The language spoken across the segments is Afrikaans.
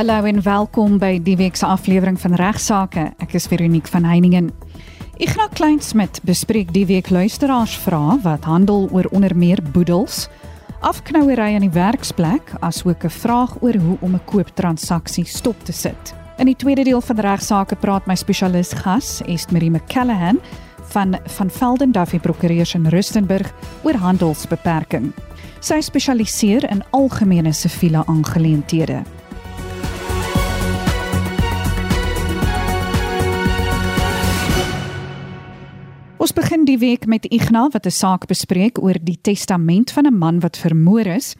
Hallo en welkom by die week se aflewering van Regsake. Ek is Veronique van Heiningen. Ignas Kleinsmid bespreek die week luisteraars vra wat handel oor onder meer boedels, afknouery aan die werksplek, asook 'n vraag oor hoe om 'n kooptransaksie stop te sit. In die tweede deel van Regsake praat my spesialis gas, Estmarie McCallahan van van Velden Duffy Prokureurs in Rustenburg oor handelsbeperking. Sy spesialiseer in algemene siviele aangeleenthede. Ons begin die week met Ignas wat 'n saak bespreek oor die testament van 'n man wat vermoor is.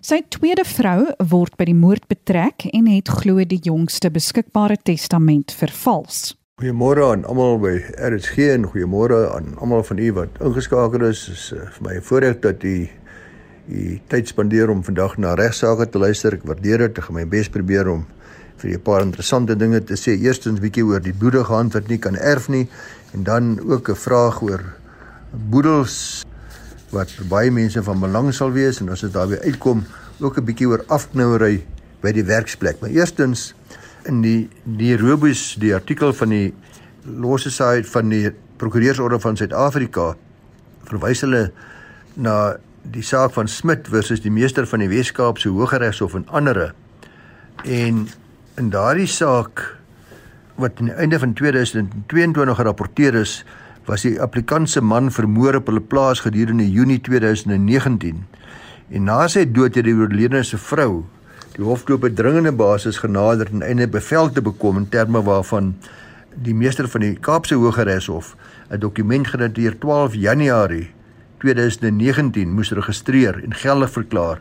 Sy tweede vrou word by die moord betrek en het glo die jongste beskikbare testament vervals. Goeiemôre aan almal by RSG en goeiemôre aan almal van u wat ingeskakel is. Dit is uh, vir my 'n voorreg dat u u tyd spandeer om vandag na regsaake te luister. Ek waardeer dit. Ek gaan my bes probeer om vir 'n paar interessante dinge te sê. Eerstens bietjie oor die bloedige hand wat nie kan erf nie en dan ook 'n vraag oor boedels wat baie mense van belang sal wees en as dit daarby uitkom ook 'n bietjie oor afknouery by die werksplek. Maar eerstens in die die Robus die artikel van die Law Society van die Prokureursorde van Suid-Afrika verwys hulle na die saak van Smit versus die meester van die Wes-Kaapse Hooggeregshof en ander en in daardie saak wat aan die einde van 2022 gerapporteer is, was die applikant se man vermoor op hulle plaas gedurende Junie 2019. En na sy dood het die oorledene se vrou die hof toe op 'n dringende basis genader en einde bevel te bekom in terme waarvan die meester van die Kaapse Hooggeregshof 'n dokument gedateer 12 Januarie 2019 moes registreer en geldig verklaar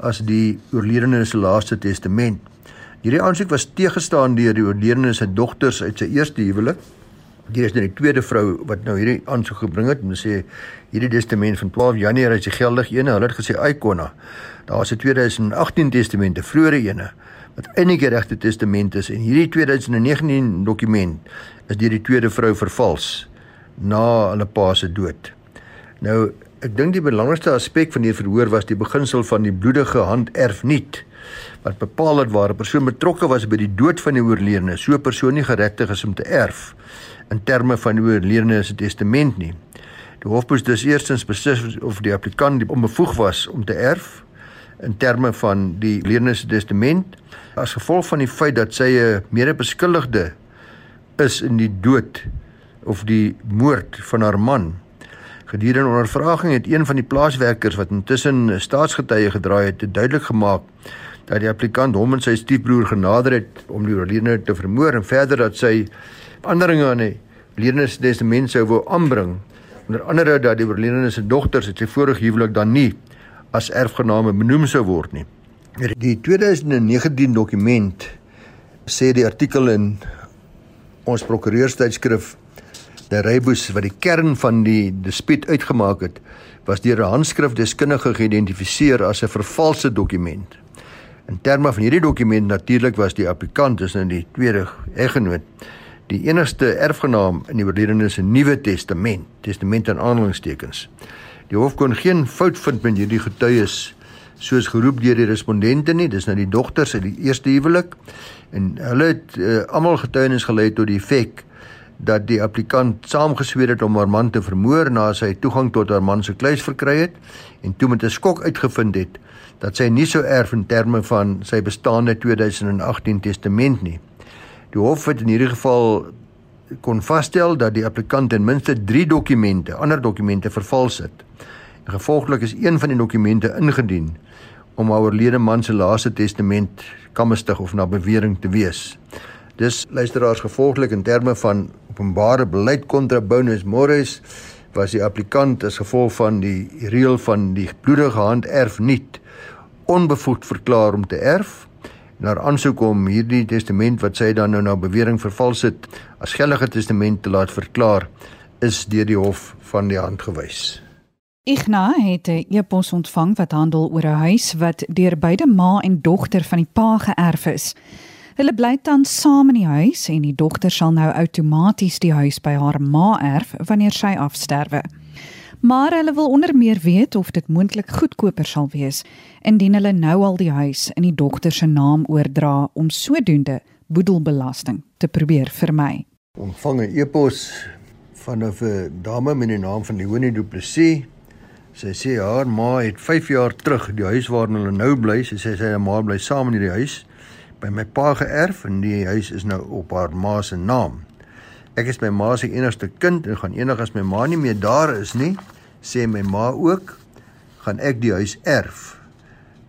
as die oorledene se laaste testament. Hierdie aansoek was teëgestaan deur die oorledene se dogters uit sy eerste huwelik. Hier is nou die tweede vrou wat nou hierdie aansoek gebring het te sê hierdie testament van 12 Januarie is geldig ene. Hulle het gesê Aikona. Daar's 'n 2018 testament, 'n vroeëre ene wat enige regte testament is en hierdie 2019 dokument is deur die tweede vrou vervals na hulle pa se dood. Nou, ek dink die belangrikste aspek van hierdie verhoor was die beginsel van die bloedige hand erf nie wat bepaal het waar 'n persoon betrokke was by die dood van die oorledene, so 'n persoon nie geregtig is om te erf in terme van die oorledene se testament nie. Die hof moes dus eerstens beslis of die applikant onbevoeg was om te erf in terme van die oorledene se testament as gevolg van die feit dat sy 'n medebeskuldigde is in die dood of die moord van haar man. Gedurende ondervraging het een van die plaaswerkers wat intussen staatsgetuie gedraai het, duidelik gemaak dat die applikant hom en sy stiefbroer genader het om die oorledene te vermoor en verder dat sy veranderinge aan die oorledene se testament sou wou aanbring onder andere dat die oorledene se dogters uit sy vorige huwelik dan nie as erfgename benoem sou word nie. Die 2019 dokument sê die artikel in ons prokureurstydskrif die Reibus wat die kern van die dispuut uitgemaak het was deur 'n handskrifdeskundige geïdentifiseer as 'n vervalste dokument. In terme van hierdie dokument natuurlik was die applikant dus in die tweede eggenoot die enigste erfgenaam in die oorledene se nuwe testament, testament aan aanhalingstekens. Die hof kon geen fout vind met hierdie getuies soos geroep deur die respondente nie, dis nou die dogters uit die eerste huwelik en hulle het uh, almal getuienis gelei tot die effek dat die applikant saamgesweer het om haar man te vermoor na sy toegang tot haar man se kluis verkry het en toe met 'n skok uitgevind het dat sy nie sou erf in terme van sy bestaande 2018 testament nie. Die hof het in hierdie geval kon vasstel dat die applikant ten minste 3 dokumente, ander dokumente vervals het. En gevolglik is een van die dokumente ingedien om haar oorlede man se laaste testament kamestig of na bewering te wees. Dis luisteraars gevolglik in terme van openbare beleid kontra bonus mores was die applikant as gevolg van die reël van die bloedige hand erf nie onbevoegd verklaar om te erf en haar aansoek om hierdie testament wat sy dan nou na bewering vervals het as geldige testament te laat verklaar is deur die hof van die hand gewys. Igna het 'n e-pos ontvang wat handel oor 'n huis wat deur beide ma en dogter van die pa geërf is. Hulle bly tans saam in die huis en die dogter sal nou outomaties die huis by haar ma erf wanneer sy afsterwe. Maar hulle wil onder meer weet of dit moontlik goedkoper sal wees indien hulle nou al die huis in die dogter se naam oordra om sodoende boedelbelasting te probeer vermy. Ontvang 'n e-pos van 'n dame met die naam van Leonie Du Plessis. Sy sê haar ma het 5 jaar terug die huis waarin hulle nou bly, sy sê sy ma bly saam in hierdie huis by my pa geërf en die huis is nou op haar ma se naam. Ek is my ma se enigste kind en gaan enig as my ma nie meer daar is nie, sê my ma ook, gaan ek die huis erf.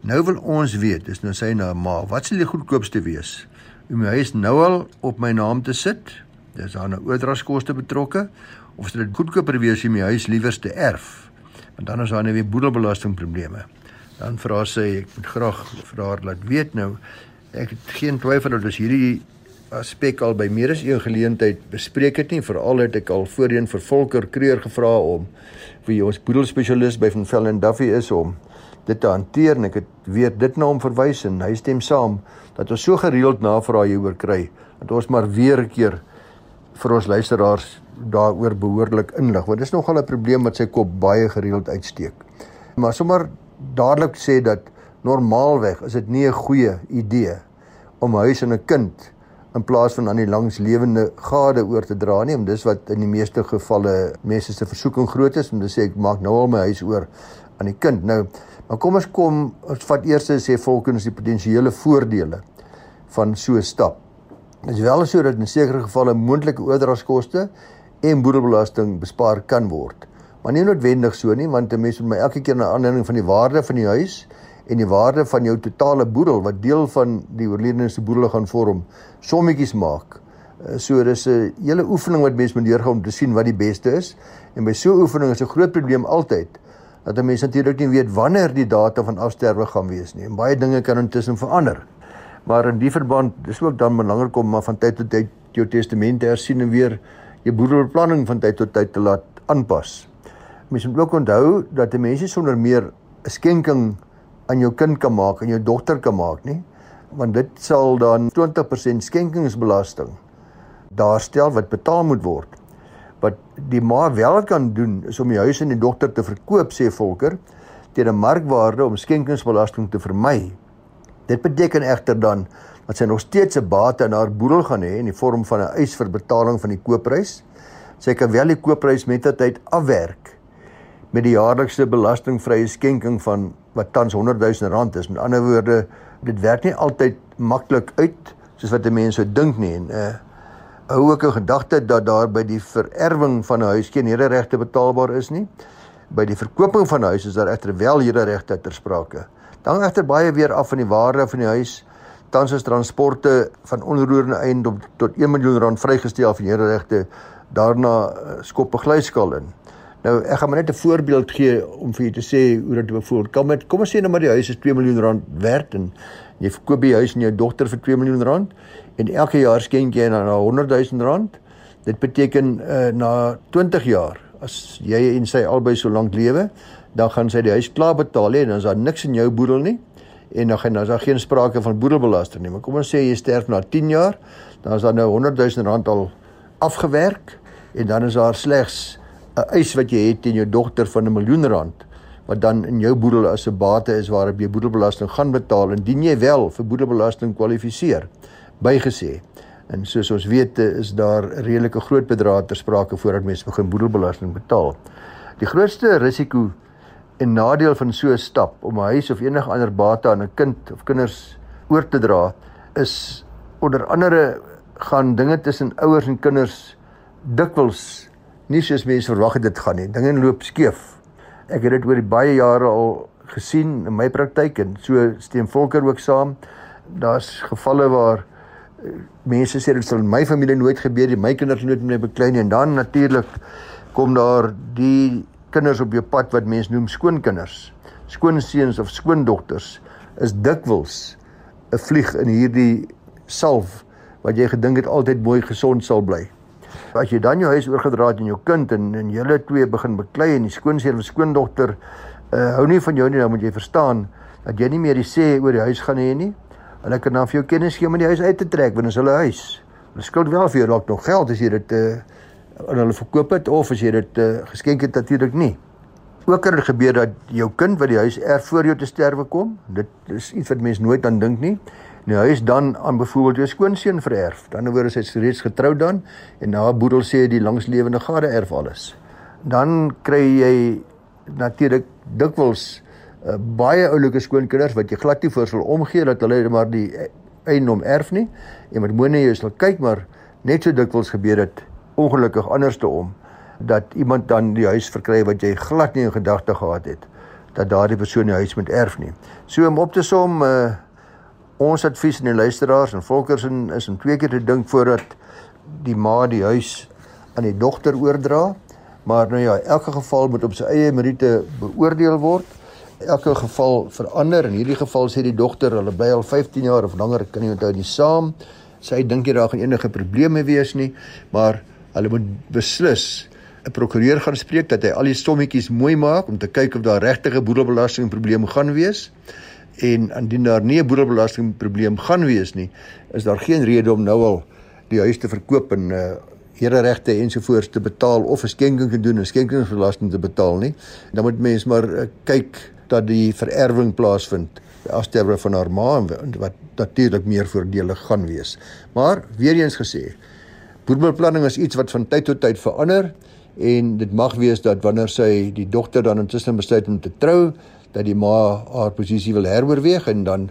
Nou wil ons weet, dis nou sy na ma, wat sal die goedkoopste wees? Om my huis nou al op my naam te sit? Dis daar nou oordragskoste betrokke of sal dit goedkoper wees om my huis liewers te erf? Want dan is daar nou weer boedelbelasting probleme. Dan vra sy ek moet graag vir haar laat weet nou ek het geen twyfel dat as hierdie aspek al by meer as een geleentheid bespreek het nie veral het ek al voorheen vir Volker Kreer gevra om wie ons boedelspesialis by van Velden Duffy is om dit te hanteer en ek het weer dit na hom verwys en hy stem saam dat ons so gereeld navrae hieroor kry dat ons maar weer 'n keer vir ons luisteraars daaroor behoorlik inlig want dit is nogal 'n probleem wat sy kop baie gereeld uitsteek. Maar sommer dadelik sê dat normaalweg is dit nie 'n goeie idee om 'n huis en 'n kind in plaas van aan die langslewende gade oor te dra nie, om dis wat in die meeste gevalle mense se versoeking groot is om te sê ek maak nou al my huis oor aan die kind. Nou Maar kom ons kom ons vat eers sê volgens die potensiële voordele van so 'n stap. Dit is wel so dat in sekere gevalle moontlike oordragskoste en boedelbelasting bespaar kan word. Maar nie noodwendig so nie want 'n mens moet my elke keer na aanleiding van die waarde van die huis en die waarde van jou totale boedel wat deel van die oorledene se boedel gaan vorm, sommetjies maak. Eh, so dis 'n hele oefening wat mens moet deurgaan om te sien wat die beste is. En by so 'n oefening is 'n groot probleem altyd dat 'n mens natuurlik nie weet wanneer die datum van afsterwe gaan wees nie. En baie dinge kan intussen verander. Maar in die verband, dis ook dan belangrik om maar van tyd tot tyd jou testament te hersien en weer jou boedelbeplanning van tyd tot tyd te laat aanpas. Mens moet ook onthou dat 'n mens nie sonder meer 'n skenking aan jou kind kan maak en jou dogter kan maak nie, want dit sal dan 20% skenkingsbelasting daarstel wat betaal moet word wat die ma wel kan doen is om die huis en die dogter te verkoop sê Volker teen 'n markwaarde om skenkingsbelasting te vermy. Dit beteken egter dan dat sy nog steeds 'n bate in haar boedel gaan hê in die vorm van 'n eis vir betaling van die koopprys. Sy kan wel die koopprys met tyd afwerk met die jaarlikse belastingvrye skenking van wat tans 100 000 rand is. Met ander woorde, dit werk nie altyd maklik uit soos wat mense dink nie en uh hou ook 'n gedagte dat daar by die vererwing van 'n huis geen hederegte betaalbaar is nie. By die verkoping van 'n huis is daar egter wel hederegte ter sprake. Dan egter baie weer af van die waarde van die huis. Tans is transporte van onroerende eiendom tot 1 miljoen rand vrygestel van hederegte. Daarna eh, skop 'n glyskaal in. Nou ek gaan maar net 'n voorbeeld gee om vir julle te sê hoe dit byvoorbeeld kom met kom ons sê nou maar die huis is 2 miljoen rand werd en jy verkoop die huis aan jou dogter vir 2 miljoen rand en elke jaar skenk jy dan 100 000 rand. Dit beteken uh, na 20 jaar as jy en sy albei so lank lewe, dan gaan sy die huis klaar betaal en dan is daar niks in jou boedel nie en dan gaan dan is daar geen sprake van boedelbelasting nie. Maar kom ons sê jy sterf na 10 jaar, dan is daar nou 100 000 rand al afgewerk en dan is daar slegs 'n eis wat jy het teen jou dogter van 'n miljoen rand wat dan in jou boedel as 'n bate is waarop jy boedelbelasting gaan betaal indien jy wel vir boedelbelasting kwalifiseer bygesê. En soos ons weet is daar redelike groot bedrae ter sprake voordat mense begin boedelbelasting betaal. Die grootste risiko en nadeel van so 'n stap om 'n huis of enige ander bate aan 'n kind of kinders oor te dra is onder andere gaan dinge tussen ouers en kinders dikwels nie soos mense verwag het dit gaan nie. Dinge loop skeef. Ek het dit oor die baie jare al gesien in my praktyk en so stem Volker ook saam. Daar's gevalle waar mense sê dit sal in my familie nooit gebeur nie, my kinders nooit met my beklei nie en dan natuurlik kom daar die kinders op jou pad wat mense noem skoonkinders. Skoonseuns of skoondogters is dikwels 'n vlieg in hierdie salf wat jy gedink het altyd mooi gesond sal bly. As jy dan jou huis oorgedra het aan jou kind en en julle twee begin beklei en die skoonseun of skoondogter uh, hou nie van jou nie, dan moet jy verstaan dat jy nie meer die sê oor die huis gaan hê nie. Hulle kan dan vir jou kennis gee om die huis uit te trek wanneer hulle huis. Hulle skuld wel vir jou dalk nog geld as jy dit uh, aan hulle verkoop het of as jy dit uh, geskenk het natuurlik nie. ook kan gebeur dat jou kind wat die huis erf voor jou te sterwe kom. Dit is iets wat mense nooit aan dink nie. Nou hy is dan aan byvoorbeeld jou skoonseun vererf. Dan word hy reeds getroud dan en na boedel sê die langslewende gade erf alles. Dan kry jy natuurlik dikwels uh, baie oulike skoonkinders wat jy glad nie voor sal omgee dat hulle maar die eiendom erf nie. En met moenie jy sal kyk maar net so dikwels gebeur dit ongelukkig anderste om dat iemand dan die huis verkry wat jy glad nie in gedagte gehad het dat daardie persoon die huis moet erf nie. So om op te som uh ons advies aan die luisteraars en volkers in is om twee keer te dink voordat die ma die huis aan die dogter oordra. Maar nou ja, elke geval moet op sy eie meriete beoordeel word. Elke geval verander. In hierdie geval sê die dogter hulle bly al 15 jaar of langer, kan nie onthou nie saam. Sy dink jy daar gaan enige probleme wees nie, maar hulle moet beslis 'n prokureur gaan spreek dat hy al die sommetjies mooi maak om te kyk of daar regtig 'n boedelbelasting probleem gaan wees. En indien daar nie 'n boedelbelasting probleem gaan wees nie, is daar geen rede om nou al die huis te verkoop en uh hereregte ensovoorts te betaal of 'n skenking te doen en skenkingsbelasting te betaal nie. Dan moet mens maar uh, kyk dat die vererwing plaasvind as terwyl van haar ma wat natuurlik meer voordelig gaan wees. Maar weer eens gesê, boedelbeplanning is iets wat van tyd tot tyd verander en dit mag wees dat wanneer sy die dogter dan intussen besluit om te trou dat die ma haar posisie wil heroorweeg en dan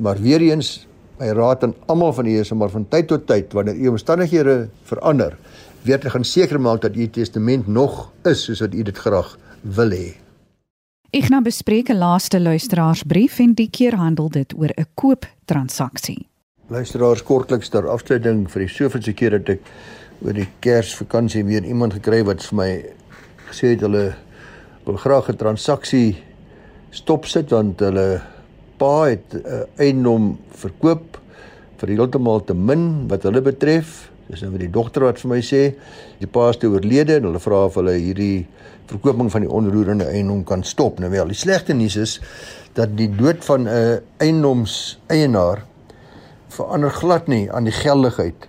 maar weer eens my raad aan almal van u is om maar van tyd tot tyd wanneer u omstandighede verander weer te gaan seker maak dat u testament nog is soos wat u dit graag wil hê. Ek nou bespreek 'n laaste luisteraarsbrief en die keer handel dit oor 'n kooptransaksie. Luisteraars kortliks ter afsluiting vir die soveelste keer dat ek oor die Kersvakansie weer iemand gekry wat vir my gesê het hulle wil graag 'n transaksie stop sit want hulle pa het uh, eiendom verkoop vir heeltemal te min wat hulle betref. Dis nou wat die dogter wat vir my sê, die pa is te oorlede en hulle vra of hulle hierdie verkoping van die onroerende eiendom kan stop. Nou wel, die slegte nuus is dat die dood van 'n eiendoms eienaar verander glad nie aan die geldigheid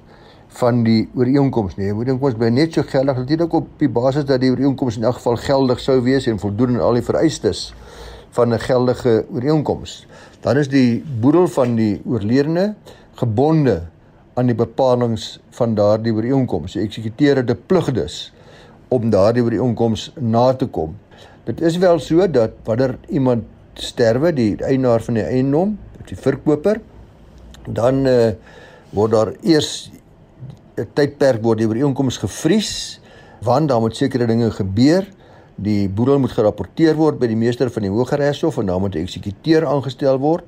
van die ooreenkoms nie. Ek dink ons bly net so geldig natuurlik op die basis dat die ooreenkoms in elk geval geldig sou wees en voldoen aan al die vereistes van 'n geldige ooreenkoms. Dan is die boedel van die oorledene gebonde aan die bepalinge van daardie ooreenkoms. Die eksekuteur het 'n plig dus om daardie ooreenkoms na te kom. Dit is wel so dat wanneer iemand sterwe, die eienaar van die eiendom, die verkoper, dan uh, word daar eers 'n tydperk word die ooreenkoms gevries want daar moet sekere dinge gebeur. Die boedel moet gerapporteer word by die meester van die Hooggeregshof en dan moet 'n eksekuteur aangestel word.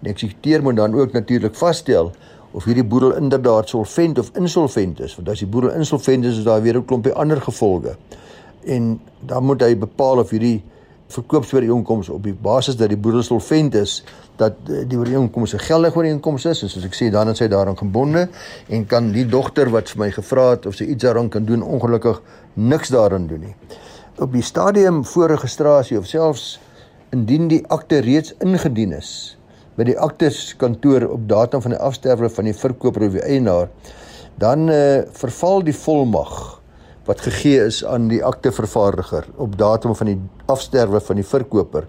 Die eksekuteur moet dan ook natuurlik vasstel of hierdie boedel inderdaad solvent of insolvent is, want as die boedel insolvent is, is daar weer 'n klompie ander gevolge. En dan moet hy bepaal of hierdie verkoopsooreenkoms op die basis dat die boedel solvent is dat eh, die ooreenkoms 'n geldige ooreenkoms is en soos ek sê dan is hy daaraan gebonde en kan die dogter wat vir my gevra het of sy iets daaraan kan doen ongelukkig niks daaraan doen nie. Op die stadium voor registrasie of selfs indien die akte reeds ingedien is by die aktes kantoor op datum van die afsterwe van die verkoper of die eienaar dan uh, verval die volmag wat gegee is aan die aktevervaardiger op datum van die afsterwe van die verkoper.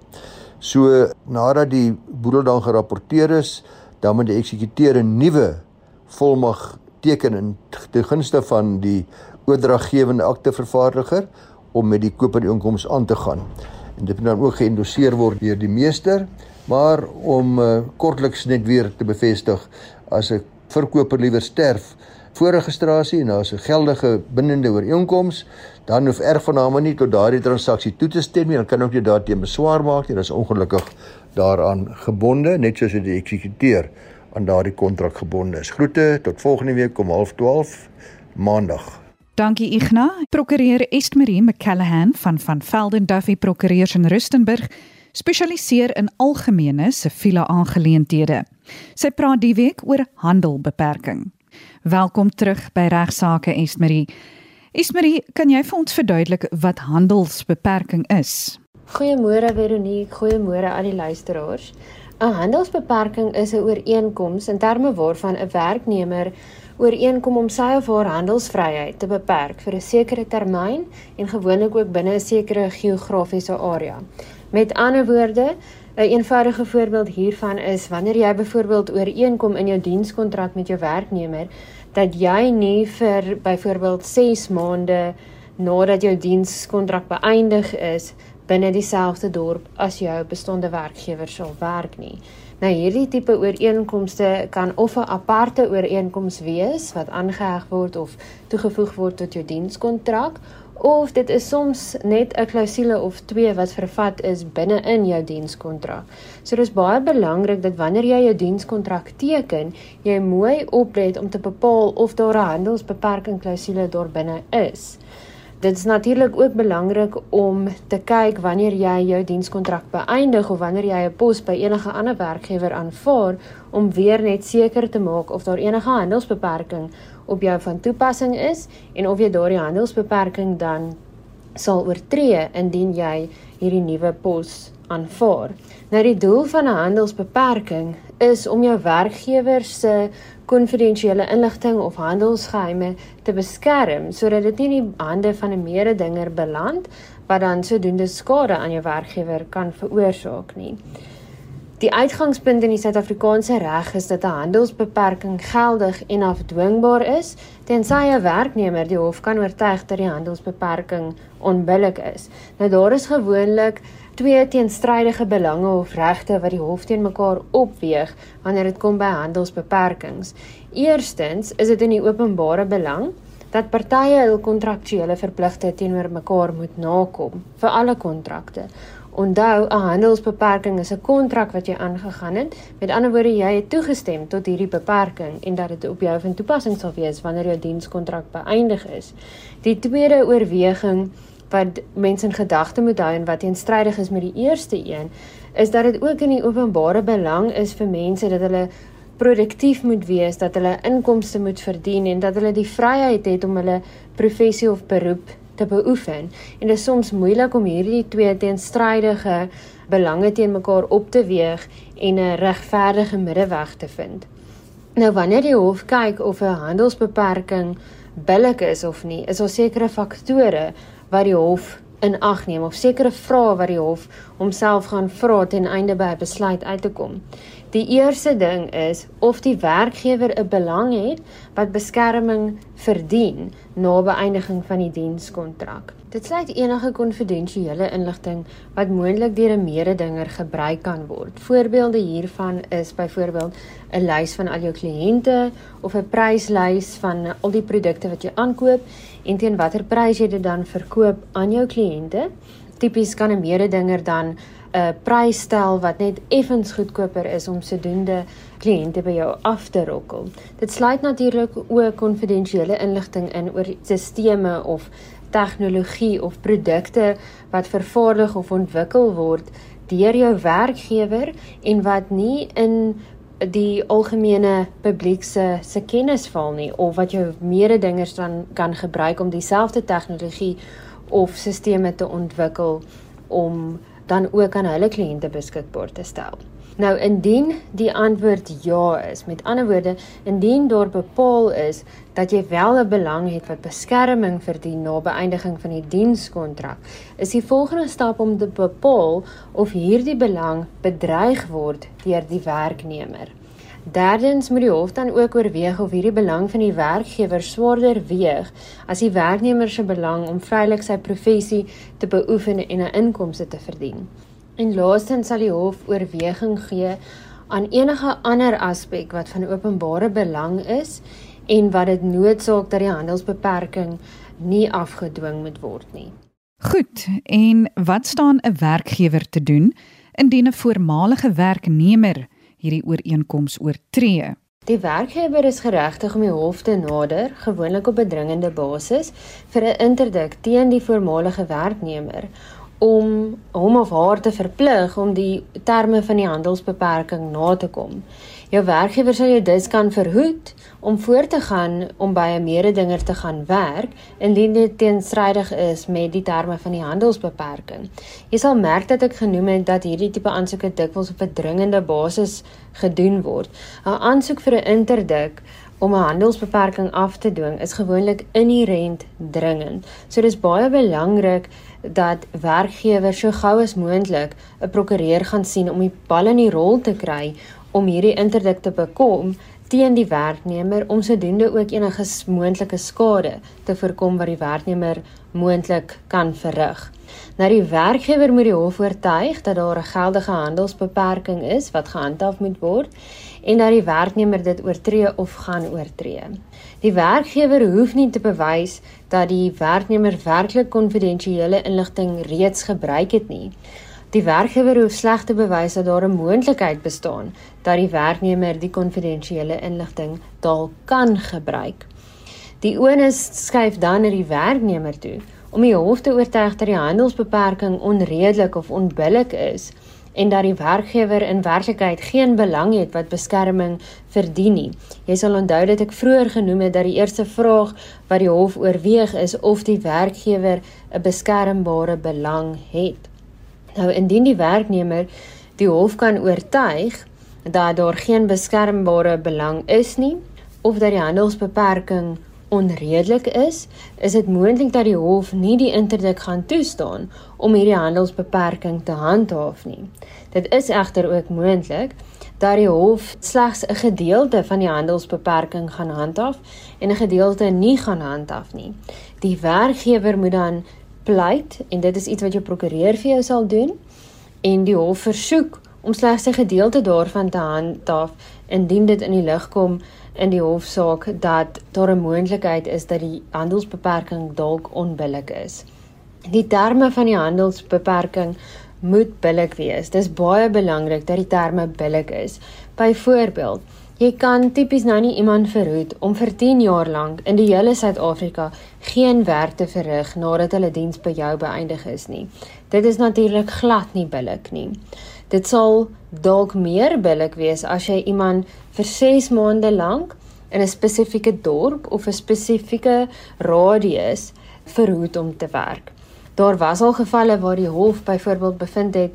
So nadat die boedel dan gerapporteer is, dan moet die eksekuteur 'n nuwe volmag teken in te gunste van die oordraggewende aktevervaardiger om met die kooperinkomste aan te gaan. En dit moet dan ook geëndoseer word deur die meester, maar om uh, kortliks net weer te bevestig as 'n verkoper liewer sterf voor registrasie en daar's 'n geldige bindende ooreenkoms, dan hoef erfgename nie tot daardie transaksie toe te stem nie. Dan kan ook nie daarteen beswaar maak nie. Dit is ongelukkig daaraan gebonde, net soos die eksekuteur aan daardie kontrak gebonde is. Groete tot volgende week om 12:30 Maandag. Dankie Igna. Prokureur Estmarie McCallahan van van Velden Duffy Prokureurs in Rustenburg spesialiseer in algemene siviele aangeleenthede. Sy praat die week oor handelbeperking. Welkom terug by Regsake Esmerie. Esmerie, kan jy vir ons verduidelik wat handelsbeperking is? Goeiemôre Veronique, goeiemôre aan die luisteraars. 'n Handelsbeperking is 'n ooreenkoms in terme waarvan 'n werknemer ooreenkom om sy of haar handelsvryheid te beperk vir 'n sekere termyn en gewoonlik ook binne 'n sekere geografiese area. Met ander woorde, 'n een eenvoudige voorbeeld hiervan is wanneer jy byvoorbeeld ooreenkom in jou dienskontrak met jou werknemer dat jy nie vir byvoorbeeld 6 maande nadat jou dienskontrak beëindig is binne dieselfde dorp as jou bestaande werkgewer sal werk nie. Nou hierdie tipe ooreenkomste kan of 'n aparte ooreenkoms wees wat aangeheg word of toegevoeg word tot jou dienskontrak of dit is soms net 'n klousule of twee wat vervat is binne in jou dienskontrak. So dis baie belangrik dat wanneer jy jou dienskontrak teken, jy mooi oplet om te bepaal of daar 'n handelsbeperking klousule daar binne is. Dit is natuurlik ook belangrik om te kyk wanneer jy jou dienskontrak beëindig of wanneer jy 'n pos by enige ander werkgewer aanvaar om weer net seker te maak of daar enige handelsbeperking op jou van toepassing is en of jy daardie handelsbeperking dan sal oortree indien jy hierdie nuwe pos aanvaar. Nou die doel van 'n handelsbeperking is om jou werkgewer se konfidensiële inligting of handelsgeheime te beskerm sodat dit nie in die hande van 'n mededinger beland wat dan sodoende skade aan jou werkgewer kan veroorsaak nie. Die uitgangspunt in die Suid-Afrikaanse reg is dat 'n handelsbeperking geldig en afdwingbaar is tensy 'n werknemer die hof kan oortuig dat die handelsbeperking onbillik is. Nou daar is gewoonlik twee teenstrydige belange of regte wat die hof teen mekaar opweeg wanneer dit kom by handelsbeperkings. Eerstens is dit in die openbare belang dat partye hul kontraktuele verpligtinge teenoor mekaar moet nakom vir alle kontrakte. Onthou, 'n handelsbeperking is 'n kontrak wat jy aangegaan het. Met ander woorde, jy het toegestem tot hierdie beperking en dat dit op jou van toepassing sal wees wanneer jou dienskontrak beëindig is. Die tweede oorweging wat mense in gedagte moet hou en wat teenstrydig is met die eerste een, is dat dit ook in die openbare belang is vir mense dat hulle produktief moet wees, dat hulle inkomste moet verdien en dat hulle die vryheid het om hulle professie of beroep te beoefen. En dit is soms moeilik om hierdie twee teenstrydige belange teen mekaar op te weeg en 'n regverdige middeweg te vind. Nou wanneer die hof kyk of 'n handelsbeperking billik is of nie, is daar sekere faktore wat die hof in ag neem of sekere vrae wat die hof homself gaan vra ten einde by 'n besluit uit te kom. Die eerste ding is of die werkgewer 'n belang het wat beskerming verdien na beëindiging van die dienskontrak. Dit sluit enige konfidensiële inligting wat moontlik deur 'n mededinger gebruik kan word. Voorbeelde hiervan is byvoorbeeld 'n lys van al jou kliënte of 'n pryslys van al die produkte wat jy aankoop en teen watter prys jy dit dan verkoop aan jou kliënte. Tipies kan 'n mededinger dan 'n prys stel wat net effens goedkoper is om sodoende kliënte by jou af te rokkel. Dit sluit natuurlik ook konfidensiële inligting in oor sisteme of tegnologie of produkte wat vervaardig of ontwikkel word deur jou werkgewer en wat nie in die algemene publiek se se kennis val nie of wat jou mededingers dan kan gebruik om dieselfde tegnologie of sisteme te ontwikkel om dan ook aan hulle kliënte beskikbaar te stel. Nou indien die antwoord ja is, met ander woorde, indien daar bepaal is dat jy wel 'n belang het wat beskerming verdien na beëindiging van die dienskontrak, is die volgende stap om te bepaal of hierdie belang bedreig word deur die werknemer. Derdens moet die hof dan ook oorweeg of hierdie belang van die werkgewer swaarder weeg as die werknemer se belang om vrylik sy professie te beoefen en 'n inkomste te verdien. En laastens sal die hof oorweging gee aan enige ander aspek wat van openbare belang is en wat dit noodsaak dat die handelsbeperking nie afgedwing moet word nie. Goed, en wat staan 'n werkgewer te doen indien 'n voormalige werknemer hierdie ooreenkoms oortree? Die werkgewer is geregtig om die hof te nader, gewoonlik op 'n dringende basis, vir 'n interdik teen die voormalige werknemer om hom of haar te verplig om die terme van die handelsbeperking na te kom. Jou werkgewer sal jou dus kan verhoed om voort te gaan om by 'n mededinger te gaan werk indien dit teenstrydig is met die terme van die handelsbeperking. Jy sal merk dat ek genoem het dat hierdie tipe aansoeke dikwels op 'n dringende basis gedoen word. 'n Aansoek vir 'n interdik om 'n handelsbeperking af te dwing is gewoonlik inherënt dringend. So dis baie belangrik dat werkgewers so gou as moontlik 'n prokureur gaan sien om die bal in die rol te kry om hierdie interdik te bekom teen die werknemer om sodoende ook enige moontlike skade te voorkom wat die werknemer moontlik kan verrig. Nou die werkgewer moet die hof oortuig dat daar 'n geldige handelsbeperking is wat gehandhaaf moet word en dat die werknemer dit oortree of gaan oortree. Die werkgewer hoef nie te bewys dat die werknemer werklik konfidensiële inligting reeds gebruik het nie. Die werkgewer hoef slegs te bewys dat daar 'n moontlikheid bestaan dat die werknemer die konfidensiële inligting dalk kan gebruik. Die onus skuif dan na die werknemer toe om die hof te oortuig dat die handelsbeperking onredelik of onbillik is en dat die werkgewer in werklikheid geen belang het wat beskerming verdien nie. Jy sal onthou dat ek vroeër genoem het dat die eerste vraag wat die hof oorweeg is of die werkgewer 'n beskermbare belang het. Nou indien die werknemer die hof kan oortuig dat daar geen beskermbare belang is nie of dat die handelsbeperking onredelik is, is dit moontlik dat die hof nie die interdik gaan toestaan om hierdie handelsbeperking te handhaaf nie. Dit is egter ook moontlik dat die hof slegs 'n gedeelte van die handelsbeperking gaan handhaaf en 'n gedeelte nie gaan handhaaf nie. Die werkgewer moet dan pleit en dit is iets wat jou prokureur vir jou sal doen en die hof versoek om slegs 'n gedeelte daarvan te handhaaf indien dit in die lig kom in die hofsaak dat daar 'n moontlikheid is dat die handelsbeperking dalk onbillik is. Die terme van die handelsbeperking moet billik wees. Dis baie belangrik dat die terme billik is. Byvoorbeeld, Jy kan tipies nou nie iemand verhoed om vir 10 jaar lank in die hele Suid-Afrika geen werk te verrig nadat hulle diens by jou beëindig is nie. Dit is natuurlik glad nie billik nie. Dit sal dalk meer billik wees as jy iemand vir 6 maande lank in 'n spesifieke dorp of 'n spesifieke radius verhoed om te werk. Daar was al gevalle waar die hof byvoorbeeld bevind het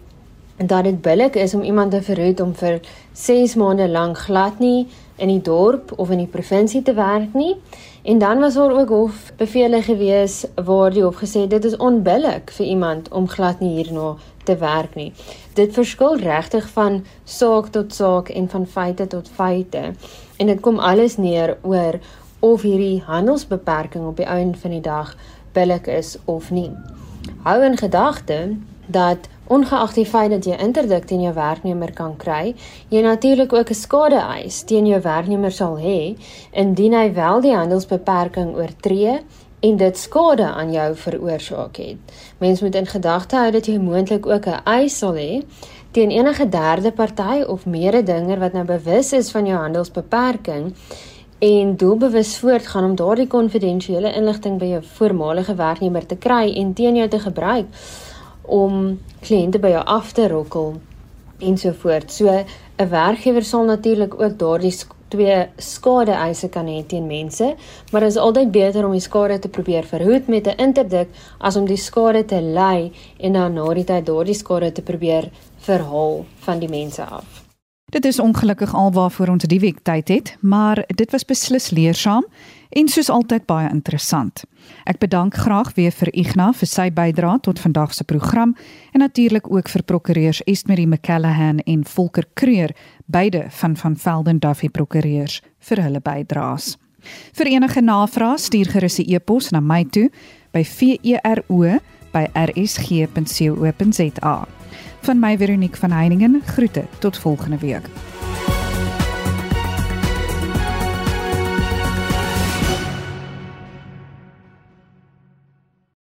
dat dit billik is om iemand te verhoed om vir 6 maande lank glad nie in die dorp of in die provinsie te werk nie. En dan was daar ook hof bevele gewees waar die hof gesê dit is onbillik vir iemand om glad nie hierna te werk nie. Dit verskil regtig van saak tot saak en van feite tot feite. En dit kom alles neer oor of hierdie handelsbeperking op die einde van die dag billik is of nie. Hou in gedagte dat Ongeag die feit dat jy interdik teen jou werknemer kan kry, jy natuurlik ook 'n skade eis teen jou werknemer sal hê indien hy wel die handelsbeperking oortree en dit skade aan jou veroorsaak het. Mens moet in gedagte hou dat jy moontlik ook 'n eis sal hê teen enige derde party of mededinger wat nou bewus is van jou handelsbeperking en doelbewus voortgaan om daardie konfidensiële inligting by jou voormalige werknemer te kry en teen jou te gebruik om kliënte by jou af te rokkel ensovoorts. So 'n werkgewer sal natuurlik ook daardie twee skade eise kan hê teen mense, maar dit is altyd beter om die skade te probeer verhoed met 'n interdik as om die skade te lei en dan na die tyd daardie skade te probeer verhaal van die mense af. Dit is ongelukkig alwaarvoor ons die week tyd het, maar dit was beslis leersaam en soos altyd baie interessant. Ek bedank graag weer vir Ignas vir sy bydrae tot vandag se program en natuurlik ook vir prokureurs Estmerie McCallahan en Volker Kreur, beide van van Velden Duffy Prokureurs vir hulle bydraes. Vir enige navrae stuur gerus 'n e-pos na my toe by vero@rsg.co.za. Van my Veronique van Heiningen groete tot volgende week.